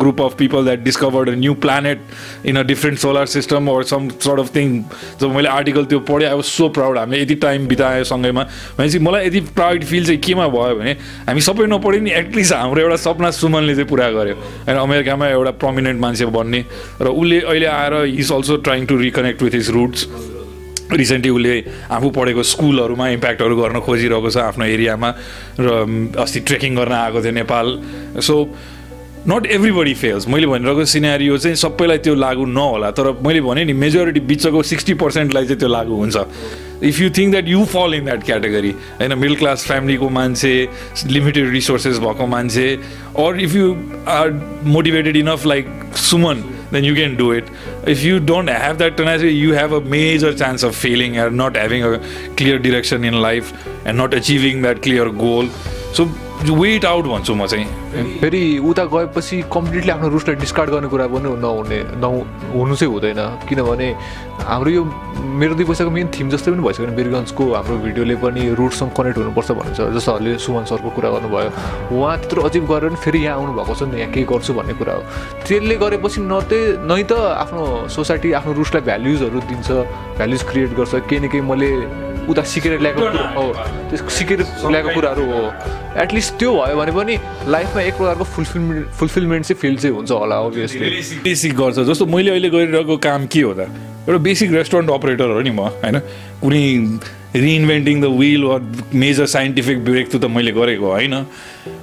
group of people that discovered a new planet in a different solar system or some sort of thing जब मैले आर्टिकल त्यो पढेँ आई वाज सो प्राउड हामीले यति टाइम बितायो सँगैमा। भनेपछि मलाई यति प्राउड फिल चाहिँ केमा भयो भने हामी सबै नपढ्यो नि एटलिस्ट हाम्रो एउटा सपना सुमनले चाहिँ पुरा गर्यो। होइन अमेरिकामा एउटा प्रमिनेन्ट मान्छे बन्ने र उसले अहिले आएर is also trying to reconnect with his roots recently उसले आफू पढेको स्कुलहरूमा इम्प्याक्टहरू गर्न खोजिरहेको छ आफ्नो एरियामा र अस्ति ट्रेकिङ गर्न आएको थियो Nepal. So not everybody fails मैले भनिरहेको सिनेरियो चाहिँ सबैलाई त्यो लागु नहोला तर मैले भने नि मेजोरिटी बिचको सिक्सटी पर्सेन्टलाई चाहिँ त्यो लागु हुन्छ if you think that you fall in that category होइन मिडल क्लास फ्यामिलीको मान्छे लिमिटेड रिसोर्सेस भएको मान्छे or if you are motivated enough like Suman then you can do it. If you don't have that tenacity, you have a major chance of failing or not having a clear direction in life and not achieving that clear goal. So wait out भन्छु म चाहिँ। फेरि उता गएपछि कम्प्लिटली आफ्नो रुट्सलाई डिस्कार्ड गर्ने कुरा पनि नहुने नहु हुनु चाहिँ हुँदैन। किनभने हाम्रो यो मेरो दुई पैसाको मेन थिम जस्तै पनि भइसक्यो बिरगन्जको हाम्रो भिडियोले पनि रुटसँग कनेक्ट हुनुपर्छ भन्नुहुन्छ जस्तोहरूले सुमन सरको कुरा गर्नुभयो। उहाँ त्यत्रो अचिभ गरेर पनि फेरि यहाँ आउनुभएको छ नि यहाँ केही गर्छु भन्ने कुरा हो। त्यसले गरेपछि न त्यही नै त आफ्नो सोसाइटी आफ्नो रुट्सलाई भ्याल्युजहरू दिन्छ भ्याल्युज क्रिएट गर्छ। केही न केही मैले उता सिकेर ल्याएको हो। त्यस सिकेर ल्याएको कुराहरू हो। एटलिस्ट त्यो भयो भने पनि लाइफमा एक प्रकारको फुलफिलमेन्ट फुलफिलमेन्ट चाहिँ फिल चाहिँ हुन्छ होला अभियसली बेसिक गर्छ जस्तो मैले अहिले गरिरहेको काम के हो त? एउटा बेसिक रेस्टुरेन्ट अपरेटर हो नि म होइन? कुनै रिइन्भेन्टिङ द विल वा मेजर साइन्टिफिक ब्रेक त मैले गरेको होइन?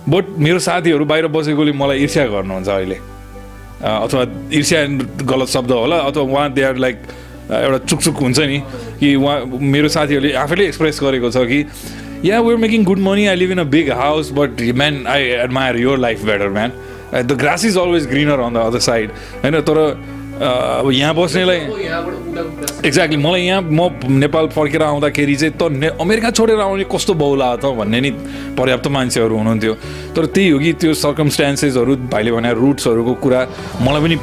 बट मेरो साथीहरू बाहिर बसेकोले मलाई ईर्ष्या गर्नुहुन्छ अहिले। अथवा ईर्ष्या गलत शब्द होला अथवा उहाँ दे आर लाइक एउटा चुकचुक हुन्छ नि कि उहाँ मेरो साथीहरूले आफैले एक्सप्रेस गरेको छ कि yeah we're making good money I live in a big house but man I admire your life better man the grass is always greener on the other side होइन तर अब यहाँ बस्नेलाई एक्ज्याक्टली मलाई यहाँ म नेपाल फर्केर आउँदाखेरि चाहिँ त ने अमेरिका छोडेर आउने कस्तो बहुला त भन्ने नि पर्याप्त मान्छेहरू हुनुहुन्थ्यो। तर त्यही हो कि त्यो सर्कमस्टान्सेसहरू भाइले भने रुट्सहरूको कुरा मलाई पनि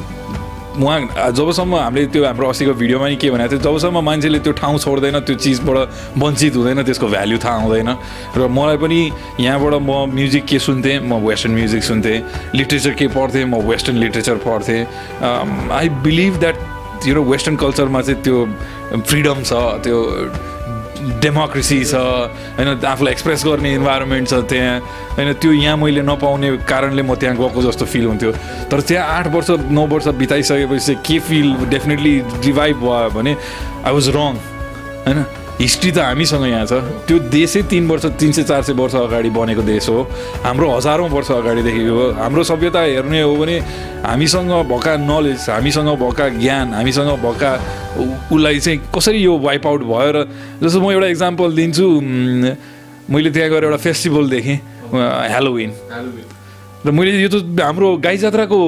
उहाँ जबसम्म हामीले त्यो हाम्रो अस्तिको भिडियोमा नि के भनेको थियो जबसम्म मान्छेले त्यो ठाउँ छोड्दैन त्यो चिजबाट वञ्चित हुँदैन त्यसको भ्याल्यु थाहा हुँदैन। र मलाई पनि यहाँबाट म म्युजिक के सुन्थेँ? म वेस्टर्न म्युजिक सुन्थेँ। लिट्रेचर के पढ्थेँ? म वेस्टर्न लिट्रेचर पढ्थेँ। आई बिलिभ द्याट यो वेस्टर्न कल्चरमा चाहिँ त्यो फ्रिडम छ त्यो डेमोक्रेसी छ होइन आफूलाई एक्सप्रेस गर्ने इन्भाइरोमेन्ट छ त्यहाँ। होइन त्यो यहाँ मैले नपाउने कारणले म त्यहाँ गएको जस्तो फिल हुन्थ्यो। तर त्यहाँ आठ वर्ष नौ वर्ष बिताइसकेपछि के फिल डेफिनेटली रिभाइभ भयो भने आई वाज रङ होइन। हिस्ट्री त हामीसँग यहाँ छ। त्यो देशै तिन वर्ष तिन सय चार सय वर्ष अगाडि बनेको देश हो। हाम्रो हजारौँ वर्ष अगाडिदेखि हो। हाम्रो सभ्यता हेर्ने हो भने हामीसँग भएका नलेज हामीसँग भएका ज्ञान हामीसँग भएका उसलाई चाहिँ कसरी यो वाइप आउट भयो र जस्तो म एउटा इक्जाम्पल दिन्छु मैले त्यहाँ गएर एउटा फेस्टिभल देखेँ ह्यालोविन र मैले यो त हाम्रो गाई जात्राको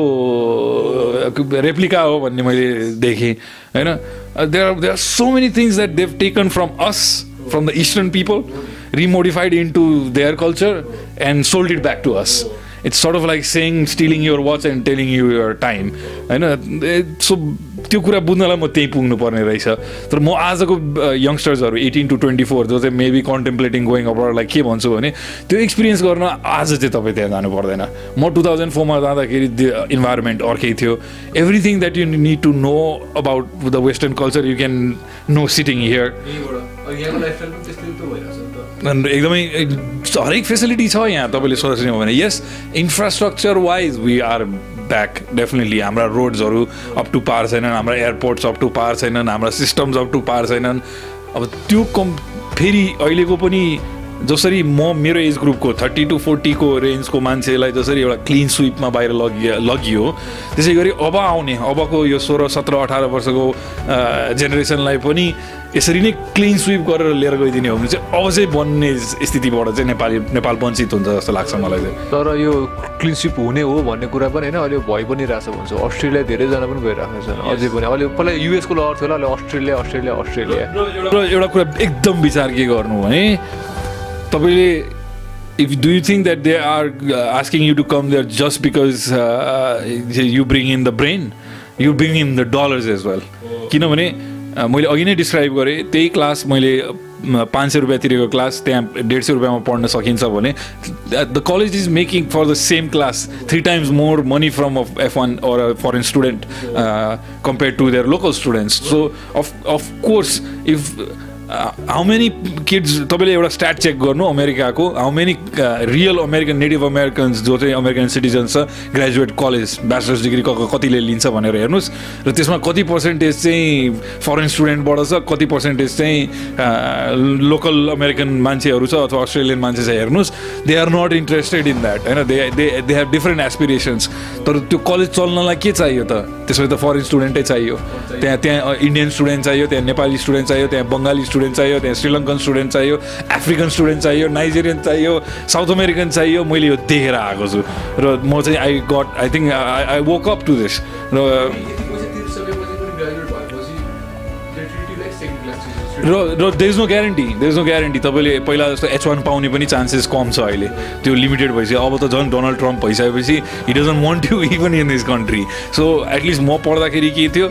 रेप्लिका हो भन्ने मैले देखेँ होइन? Uh, there, are, there are so many things that they've taken from us, from the Eastern people, remodified into their culture, and sold it back to us. It's sort of like saying stealing your watch and telling you your time होइन सो त्यो कुरा बुझ्नलाई म त्यहीँ पुग्नु पर्ने रहेछ। तर म आजको यङ्स्टर्सहरू एटिन टु ट्वेन्टी फोर जो चाहिँ मेबी कन्टेम्प्लेटिङ गोइङ अब्रडलाई के भन्छु भने त्यो एक्सपिरियन्स गर्न आज चाहिँ तपाईँ त्यहाँ जानु पर्दैन। म टु थाउजन्ड फोरमा जाँदाखेरि इन्भाइरोमेन्ट अर्कै थियो। Everything that you need to know about the western culture you can know sitting here एकदमै हरेक फेसिलिटी छ यहाँ तपाईँले सोच्ने भने yes infrastructure wise we are back definitely हाम्रा रोड्सहरू अप टु पार छैनन् हाम्रा एयरपोर्ट्स अप टु पार छैनन् हाम्रा सिस्टम्स अप टु पार छैनन्। अब त्यो कम फेरि अहिलेको पनि जसरी म मेरो एज ग्रुपको थर्टी टु फोर्टीको रेन्जको मान्छेलाई जसरी एउटा क्लिन स्विपमा बाहिर लगियो लगियो त्यसै गरी अब आउने अबको यो सोह्र सत्र अठार वर्षको जेनेरेसनलाई पनि यसरी नै क्लिन स्विप गरेर लिएर गइदिने हो भने चाहिँ अब चाहिँ बन्ने स्थितिबाट चाहिँ नेपाली नेपाल वञ्चित हुन्छ जस्तो लाग्छ मलाई चाहिँ। तर यो क्लिन स्विप हुने हो भन्ने कुरा पनि होइन अहिले भइ पनि रहेछ भन्छ। अस्ट्रेलिया धेरैजना पनि गइरहेको छन् अझै पनि। अहिले पहिला युएसको लहर थियो अहिले अस्ट्रेलिया अस्ट्रेलिया अस्ट्रेलिया। एउटा कुरा एकदम विचार के गर्नु भने तपाईँले you think that they are uh, asking you to come there just because uh, you bring in the brain? You bring in the dollars as well. किनभने मैले अघि नै डिस्क्राइब गरेँ त्यही क्लास मैले पाँच सय रुपियाँ तिरेको क्लास त्यहाँ डेढ सय रुपियाँमा पढ्न सकिन्छ भने the college is making for the same class three times more money from F one or foreign student compare to their local students so of of course if how many kids तपाईँले एउटा स्ट्याट चेक गर्नु अमेरिकाको how many real American native Americans जो चाहिँ अमेरिकन सिटिजन छ ग्रेजुएट कलेज ब्याचलर्स डिग्री कतिले लिन्छ भनेर हेर्नुहोस्। र त्यसमा कति पर्सेन्टेज चाहिँ फरेन स्टुडेन्टबाट छ कति पर्सेन्टेज चाहिँ लोकल अमेरिकन मान्छेहरू छ अथवा अस्ट्रेलियन मान्छे छ हेर्नुहोस्। They are not interested in that होइन? They they they have different aspirations तर त्यो कलेज चल्नलाई के चाहियो त? त्यसपछि त फरेन स्टुडेन्टै चाहियो। त्यहाँ त्यहाँ इन्डियन स्टुडेन्ट चाहियो त्यहाँ नेपाली स्टुडेन्ट चाहियो त्यहाँ बङ्गाली चाहियो त्यहाँ श्रीलङ्कन स्टुडेन्ट चाहियो अफ्रिकन स्टुडेन्ट चाहियो नाइजेरियन चाहियो साउथ अमेरिकन चाहियो मैले यो देखेर आएको छु। र म चाहिँ I got I think I I woke up to this र र र there's no guarantee there's no guarantee तपाईँले पहिला जस्तो एच वान पाउने पनि चान्सेस कम छ अहिले। त्यो लिमिटेड भइसक्यो। अब त झन् डोनाल्ड ट्रम्प भइसकेपछि he doesn't want to even in this country so at least म पढ्दाखेरि के थियो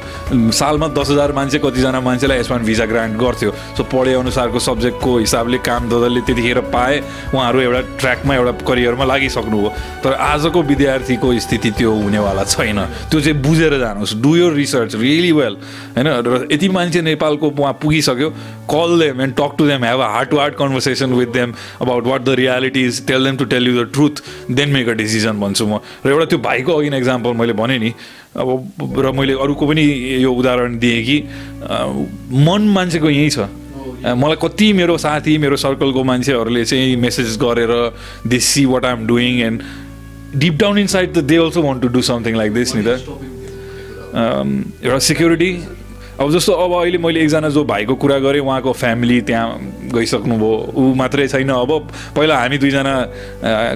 सालमा दस हजार मान्छे कतिजना मान्छेलाई एच वान भिजा ग्रान्ट गर्थ्यो। सो पढे अनुसारको सब्जेक्टको हिसाबले काम ददलले त्यतिखेर पाए उहाँहरू एउटा ट्र्याकमा एउटा करियरमा लागिसक्नु हो तर आजको विद्यार्थीको स्थिति त्यो हुनेवाला छैन। त्यो चाहिँ बुझेर जानुहोस्। Do your research really well होइन? र यति मान्छे नेपालको उहाँ पुगिसक्यो। Call them and talk to them, have a heart to heart conversation with them about what the reality is, tell them to tell you the truth, then make a decision भन्छु म र एउटा त्यो भाइको अघि एक्जाम्पल मैले भने नि अब र मैले अरूको पनि यो उदाहरण दिएँ कि मन मान्छेको यहीँ छ। मलाई कति मेरो साथी मेरो सर्कलको मान्छेहरूले चाहिँ मेसेज गरेर they see what I'm doing and deep down inside the they also want to do something like this नि त। एउटा सिक्युरिटी अब जस्तो अब अहिले मैले एकजना जो भाइको कुरा गरेँ उहाँको फ्यामिली त्यहाँ गइसक्नुभयो ऊ मात्रै छैन। अब पहिला हामी दुईजना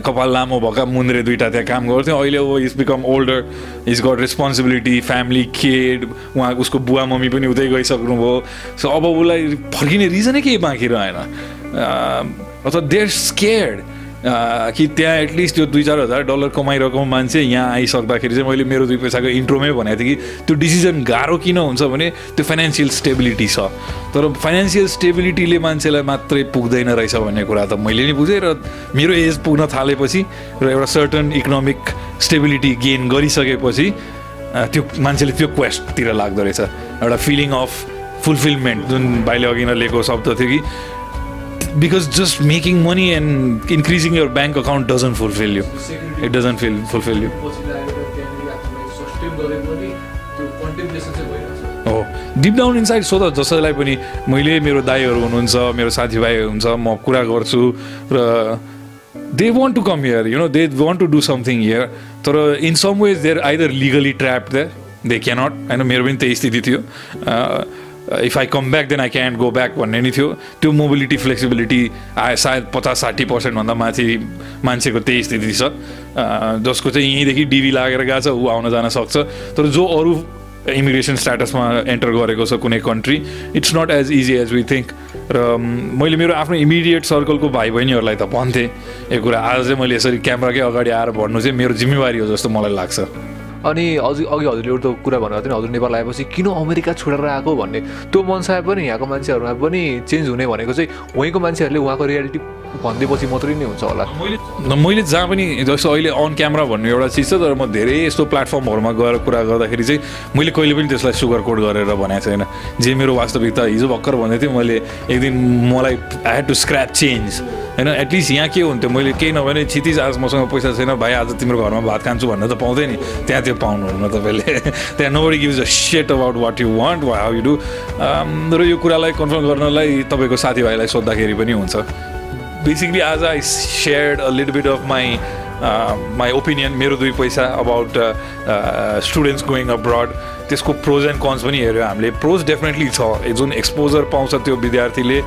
कपाल लामो भएका मुन्द्रे दुइटा त्यहाँ काम गर्थ्यौँ। अहिले अब is become older is got responsibility family केड उहाँ उसको बुवा मम्मी पनि उतै गइसक्नुभयो। सो अब उसलाई फर्किने रिजनै केही बाँकी रहेन। अथवा देयर स्केयर्ड कि त्यहाँ एटलिस्ट त्यो दुई चार हजार डलर कमाइरहेको मान्छे यहाँ आइसक्दाखेरि चाहिँ मैले मेरो दुई पैसाको इन्ट्रोमै भनेको थिएँ कि त्यो डिसिजन गाह्रो किन हुन्छ भने त्यो फाइनेन्सियल स्टेबिलिटी छ। तर फाइनेन्सियल स्टेबिलिटीले मान्छेलाई मात्रै पुग्दैन रहेछ भन्ने कुरा त मैले नि बुझेँ र मेरो एज पुग्न थालेपछि र एउटा सर्टन इकोनोमिक स्टेबिलिटी गेन गरिसकेपछि त्यो मान्छेले त्यो क्वेस्टतिर लाग्दो रहेछ। एउटा फिलिङ अफ फुलफिलमेन्ट जुन भाइले अघि नै लिएको शब्द थियो कि because just making money and increasing your bank account doesn't fulfill you. It doesn't feel fulfill you. हो डिप डाउन इनसाइड सो त जसैलाई पनि मैले मेरो दाईहरू हुनुहुन्छ मेरो साथीभाइ हुन्छ म कुरा गर्छु र they want to come here you know they want to do something here तर in some ways they're either legally trap they they cannot होइन मेरो पनि त्यही स्थिति थियो if I come back then I can go back भन्ने नि थियो त्यो मोबिलिटी फ्लेक्सिबिलिटी आए सायद पचास साठी पर्सेन्टभन्दा माथि मान्छेको त्यही स्थिति छ। जसको चाहिँ यहीँदेखि डिभी लागेर गएको छ ऊ आउन जान सक्छ। तर जो अरू इमिग्रेसन स्ट्याटसमा एन्टर गरेको छ कुनै country it's not as easy as we think र मैले मेरो आफ्नो इमिडिएट सर्कलको भाइ बहिनीहरूलाई त भन्थेँ यो कुरा आज चाहिँ मैले यसरी क्यामराकै अगाडि आएर भन्नु चाहिँ मेरो जिम्मेवारी हो जस्तो मलाई लाग्छ। अनि अझै अघि हजुरले एउटा कुरा भन्नुभएको थियो हजुर नेपाल आएपछि किन अमेरिका छोडेर आएको भन्ने? त्यो मनसाय पनि यहाँको मान्छेहरूमा पनि चेन्ज हुने भनेको चाहिँ वहीँको मान्छेहरूले उहाँको रियालिटी भनिदिएपछि मात्रै नै हुन्छ होला मैले जहाँ पनि जस्तो अहिले अन क्यामरा भन्ने एउटा चिज छ तर म धेरै यस्तो प्लेटफर्महरूमा गएर कुरा गर्दाखेरि चाहिँ मैले कहिले पनि त्यसलाई सुगर कोड गरेर भनेको छैन जे मेरो वास्तविकता हिजो भर्खर भन्दै थिएँ मैले एक दिन मलाई I had to scrap change होइन एटलिस्ट यहाँ के हुन्थ्यो मैले केही नभने छितिज आज मसँग पैसा छैन भाइ आज तिम्रो घरमा भात खान्छु भन्न त पाउँदै नि त्यहाँ त्यो पाउनुहुन्न तपाईँले त्यहाँ nobody gives a set about what you want how you do र यो कुरालाई कन्फर्म गर्नलाई तपाईँको साथीभाइलाई सोद्धाखेरि पनि हुन्छ बेसिकली आज I shared a little bit of my my opinion मेरो दुई पैसा अबाउट स्टुडेन्ट्स गोइङ अब्रड त्यसको प्रोज एन्ड कन्स पनि हेऱ्यो हामीले। प्रोज डेफिनेटली छ। जुन एक्सपोजर पाउँछ त्यो विद्यार्थीले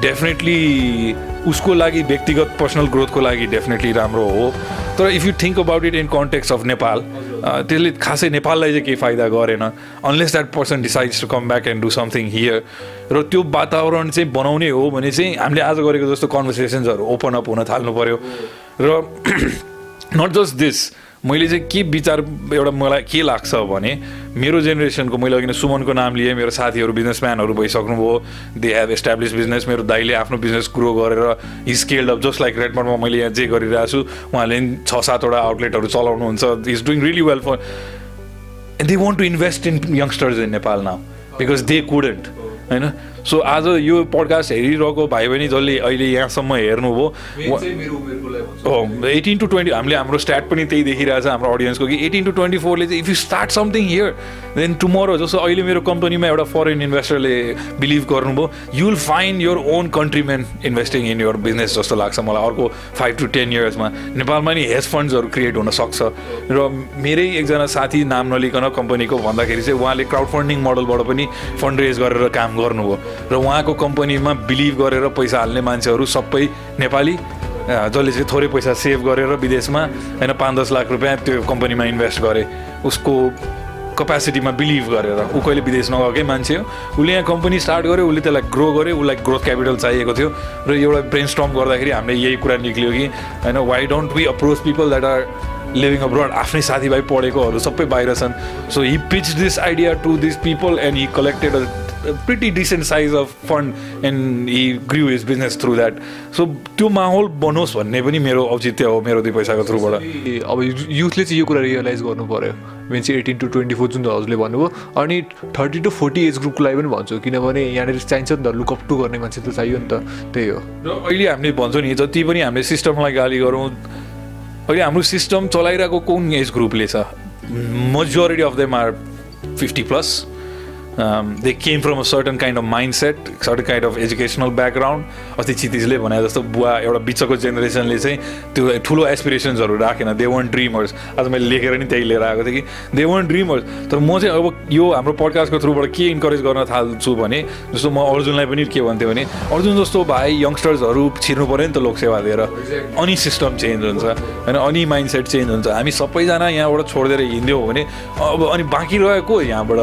डेफिनेटली उसको लागि व्यक्तिगत पर्सनल ग्रोथको लागि डेफिनेटली राम्रो हो। तर if you think about it in context of Nepal त्यसले खासै नेपाललाई चाहिँ केही फाइदा गरेन। Unless that person decides to come back and do something here र त्यो वातावरण चाहिँ बनाउने हो भने चाहिँ हामीले आज गरेको जस्तो कन्भर्सेसन्सहरू ओपन अप हुन थाल्नु पऱ्यो र नट जस्ट दिस मैले चाहिँ के विचार एउटा मलाई के लाग्छ भने मेरो जेनेरेसनको मैले अघि सुमनको नाम लिएँ मेरो साथीहरू बिजनेसम्यानहरू भइसक्नुभयो दे हेभ इस्टाब्लिस बिजनेस मेरो दाइले आफ्नो बिजनेस ग्रो गरेर स्केल्ड अप जस्ट लाइक रेडमन्डमा मैले यहाँ जे गरिरहेको छु उहाँले छ सातवटा आउटलेटहरू चलाउनुहुन्छ is doing really well for and they want to invest in youngsters in Nepal now because they couldn't होइन? सो आज यो पडकास्ट हेरिरहेको भाइ बहिनी जसले अहिले यहाँसम्म हेर्नुभयो हो एटिन टु ट्वेन्टी हामीले हाम्रो स्ट्याट पनि त्यही देखिरहेछ हाम्रो अडियन्सको कि एटिन टु ट्वेन्टी फोरले चाहिँ if you start something here then tomorrow जस्तो अहिले मेरो कम्पनीमा एउटा फरेन इन्भेस्टरले बिलिभ गर्नुभयो you will find your own countrymen investing in your business जस्तो लाग्छ मलाई अर्को फाइभ टु टेन इयर्समा नेपालमा नि हेज फन्ड्सहरू क्रिएट हुनसक्छ र मेरै एकजना साथी नाम नलिकन कम्पनीको भन्दाखेरि चाहिँ उहाँले क्राउड फन्डिङ मोडलबाट पनि फन्ड रेज गरेर काम गर्नुभयो। र उहाँको कम्पनीमा बिलिभ गरेर पैसा हाल्ने मान्छेहरू सबै नेपाली जसले चाहिँ थोरै पैसा सेभ गरेर विदेशमा होइन पाँच दस लाख रुपियाँ त्यो कम्पनीमा इन्भेस्ट गरे उसको कपेसिटीमा बिलिभ गरेर ऊ कहिले विदेश नगएकै मान्छे हो। उसले यहाँ कम्पनी स्टार्ट गर्यो उसले त्यसलाई ग्रो गर्यो उसलाई ग्रोथ क्यापिटल चाहिएको थियो र एउटा ब्रेन स्टम गर्दाखेरि हामीले यही कुरा निक्ल्यो कि होइन why don't we approach people that are living abroad आफ्नै साथीभाइ पढेकोहरू सबै बाहिर छन्। So he pitch this idea to this people and he collected pretty decent size of fund and he grew his business through that so त्यो माहौल बनोस् भन्ने पनि मेरो औचित्य हो मेरो दुई पैसाको थ्रुबाट। अब युथले चाहिँ यो कुरा रियलाइज गर्नु पऱ्यो मेन चाहिँ एटिन टु ट्वेन्टी फोर जुन हजुरले भन्नुभयो अनि थर्टी टु फोर्टी एज ग्रुपको लागि पनि भन्छु किनभने यहाँनिर चाहिन्छ नि त लुकअप टु गर्ने मान्छे त चाहियो नि त त्यही हो। र अहिले हामीले भन्छौँ नि जति पनि हामीले सिस्टमलाई गाली गरौँ अहिले हाम्रो सिस्टम चलाइरहेको कुन एज ग्रुपले छ? Majority of them are fifty plus they came from a certain kind of mindset certain kind of educational background अस्ति चितिजले भने जस्तो बुवा एउटा बिचको जेनेरेसनले चाहिँ त्यो ठुलो एसपिरेसन्सहरू राखेन। दे वान ड्रिमर्स आज मैले लेखेर नि त्यही लिएर आएको थिएँ कि। दे वान ड्रिमर्स तर म चाहिँ अब यो हाम्रो पडकास्टको थ्रुबाट के इन्करेज गर्न थाल्छु भने जस्तो म अर्जुनलाई पनि के भन्थेँ भने अर्जुन जस्तो भाइ यङ्स्टर्सहरू छिर्नु पऱ्यो नि त लोकसेवा दिएर अनि सिस्टम चेन्ज हुन्छ। होइन अनि माइन्ड सेट चेन्ज हुन्छ। हामी सबैजना यहाँबाट छोडिदिएर हिँड्यौँ भने अब अनि बाँकी रहेको यहाँबाट?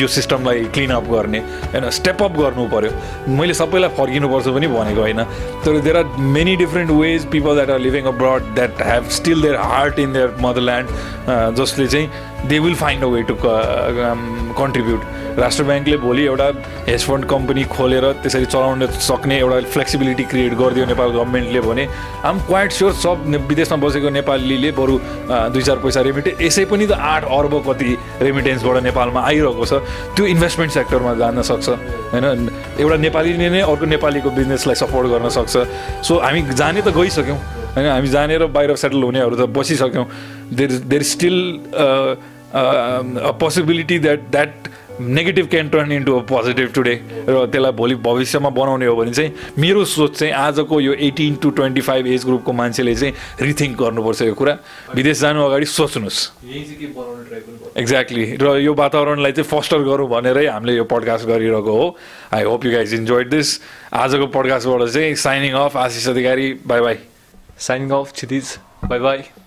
यो सिस्टम सिस्टमलाई क्लिनअप गर्ने होइन स्टेपअप गर्नु पऱ्यो मैले सबैलाई फर्किनुपर्छ पनि भनेको होइन। तर there are many different ways people that are living abroad that have still their heart in their motherland जसले चाहिँ they will find a way to contribute राष्ट्र ब्याङ्कले भोलि एउटा हेज फन्ड कम्पनी खोलेर त्यसरी चलाउन सक्ने एउटा फ्लेक्सिबिलिटी क्रिएट गरिदियो नेपाल गभर्मेन्टले भने आम क्वाइट स्योर सब विदेशमा बसेको नेपालीले बरु दुई चार पैसा रेमिटेन्स यसै पनि त आठ अर्ब कति रेमिटेन्सबाट नेपालमा आइरहेको छ त्यो इन्भेस्टमेन्ट सेक्टरमा जान सक्छ होइन एउटा नेपालीले नै अर्को नेपालीको बिजनेसलाई सपोर्ट गर्न सक्छ सो हामी जाने त गइसक्यौँ होइन हामी जानेर बाहिर सेटल हुनेहरू त बसिसक्यौँ there there still a possibility that that negative can turn into a positive today र त्यसलाई भोलि भविष्यमा बनाउने हो भने चाहिँ मेरो सोच चाहिँ आजको यो eighteen to twenty five age ग्रुपको मान्छेले चाहिँ रिथिङ्क गर्नुपर्छ यो कुरा। विदेश जानु अगाडि सोच्नुहोस्। एक्ज्याक्टली र यो वातावरणलाई चाहिँ फस्टर गरौँ भनेरै हामीले यो पडकास्ट गरिरहेको हो। I hope you guys enjoyed this आजको पडकास्टबाट चाहिँ signing off Ashish Adhikari bye bye signing off Kshitij bye bye